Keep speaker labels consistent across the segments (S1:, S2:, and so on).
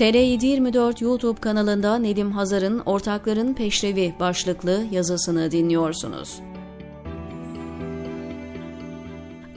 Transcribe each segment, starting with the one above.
S1: TR724 YouTube kanalında Nedim Hazar'ın Ortakların Peşrevi başlıklı yazısını dinliyorsunuz.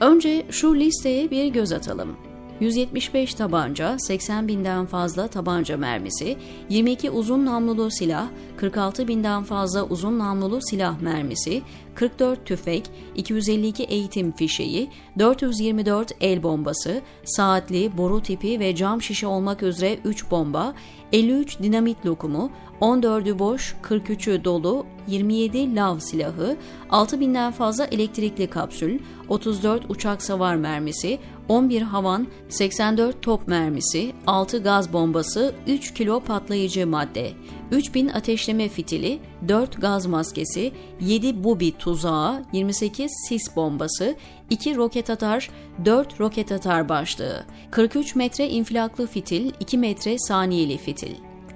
S1: Önce şu listeye bir göz atalım. 175 tabanca, 80 binden fazla tabanca mermisi, 22 uzun namlulu silah, 46 binden fazla uzun namlulu silah mermisi, 44 tüfek, 252 eğitim fişeği, 424 el bombası, saatli, boru tipi ve cam şişe olmak üzere 3 bomba, 53 dinamit lokumu, 14'ü boş, 43'ü dolu, 27 lav silahı, 6000'den fazla elektrikli kapsül, 34 uçak savar mermisi, 11 havan, 84 top mermisi, 6 gaz bombası, 3 kilo patlayıcı madde, 3000 ateşleme fitili, 4 gaz maskesi, 7 bubi tuzağı, 28 sis bombası, 2 roket atar, 4 roket atar başlığı, 43 metre infilaklı fitil, 2 metre saniyeli fitil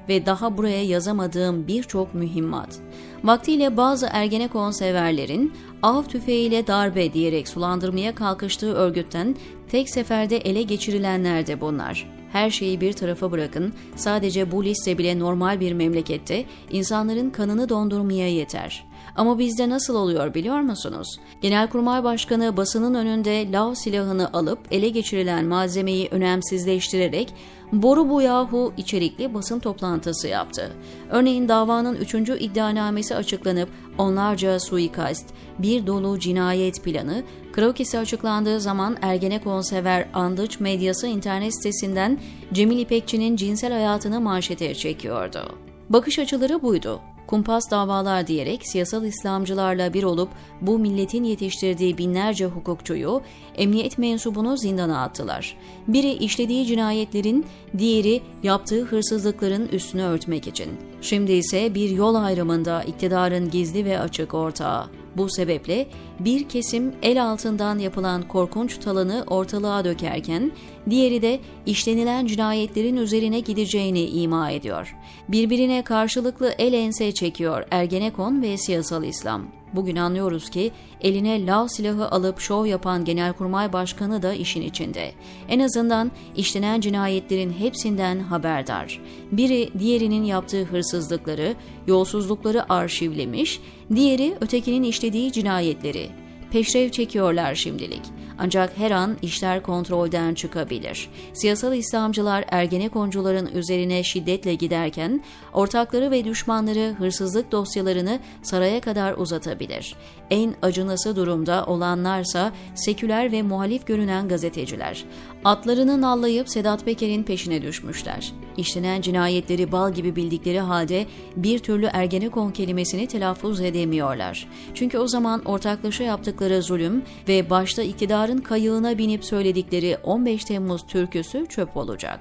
S1: ve daha buraya yazamadığım birçok mühimmat. Vaktiyle bazı Ergenekon severlerin av tüfeğiyle darbe diyerek sulandırmaya kalkıştığı örgütten tek seferde ele geçirilenler de bunlar. Her şeyi bir tarafa bırakın, sadece bu liste bile normal bir memlekette insanların kanını dondurmaya yeter. Ama bizde nasıl oluyor biliyor musunuz? Genelkurmay Başkanı basının önünde lav silahını alıp ele geçirilen malzemeyi önemsizleştirerek boru bu yahu içerikli basın toplantısı yaptı. Örneğin davanın 3. iddianamesi açıklanıp onlarca suikast, bir dolu cinayet planı, krokisi açıklandığı zaman Ergenekon sever Andıç medyası internet sitesinden Cemil İpekçi'nin cinsel hayatını manşete çekiyordu. Bakış açıları buydu kumpas davalar diyerek siyasal İslamcılarla bir olup bu milletin yetiştirdiği binlerce hukukçuyu, emniyet mensubunu zindana attılar. Biri işlediği cinayetlerin, diğeri yaptığı hırsızlıkların üstünü örtmek için. Şimdi ise bir yol ayrımında iktidarın gizli ve açık ortağı. Bu sebeple bir kesim el altından yapılan korkunç talanı ortalığa dökerken diğeri de işlenilen cinayetlerin üzerine gideceğini ima ediyor. Birbirine karşılıklı el ense çekiyor Ergenekon ve siyasal İslam. Bugün anlıyoruz ki eline lav silahı alıp şov yapan Genelkurmay Başkanı da işin içinde. En azından işlenen cinayetlerin hepsinden haberdar. Biri diğerinin yaptığı hırsızlıkları, yolsuzlukları arşivlemiş, diğeri ötekinin işlediği cinayetleri. Peşrev çekiyorlar şimdilik. Ancak her an işler kontrolden çıkabilir. Siyasal İslamcılar Ergenekoncuların üzerine şiddetle giderken ortakları ve düşmanları hırsızlık dosyalarını saraya kadar uzatabilir. En acınası durumda olanlarsa seküler ve muhalif görünen gazeteciler. Atlarını nallayıp Sedat Peker'in peşine düşmüşler. İşlenen cinayetleri bal gibi bildikleri halde bir türlü Ergenekon kelimesini telaffuz edemiyorlar. Çünkü o zaman ortaklaşa yaptıkları zulüm ve başta iktidarın kayığına binip söyledikleri 15 Temmuz türküsü çöp olacak.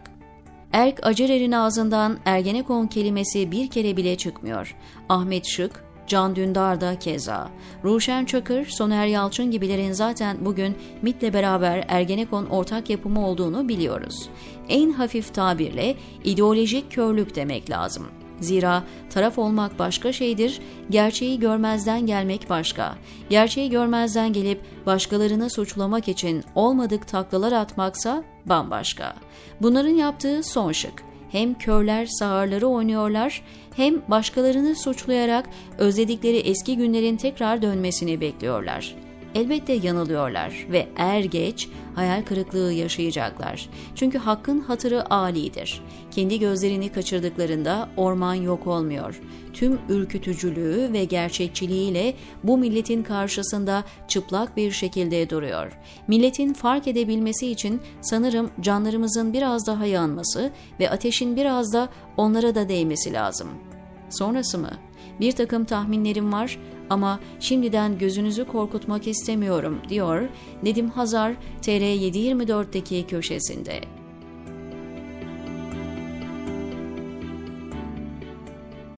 S1: Erk Acerer'in ağzından Ergenekon kelimesi bir kere bile çıkmıyor. Ahmet Şık, Can Dündar da keza. Ruşen Çakır, Soner Yalçın gibilerin zaten bugün MIT'le beraber Ergenekon ortak yapımı olduğunu biliyoruz. En hafif tabirle ideolojik körlük demek lazım. Zira taraf olmak başka şeydir, gerçeği görmezden gelmek başka. Gerçeği görmezden gelip başkalarını suçlamak için olmadık taklalar atmaksa bambaşka. Bunların yaptığı son şık hem körler sağırları oynuyorlar hem başkalarını suçlayarak özledikleri eski günlerin tekrar dönmesini bekliyorlar. Elbette yanılıyorlar ve er geç hayal kırıklığı yaşayacaklar. Çünkü hakkın hatırı alidir. Kendi gözlerini kaçırdıklarında orman yok olmuyor. Tüm ürkütücülüğü ve gerçekçiliğiyle bu milletin karşısında çıplak bir şekilde duruyor. Milletin fark edebilmesi için sanırım canlarımızın biraz daha yanması ve ateşin biraz da onlara da değmesi lazım. Sonrası mı? Bir takım tahminlerim var ama şimdiden gözünüzü korkutmak istemiyorum diyor Nedim Hazar TR724'deki köşesinde.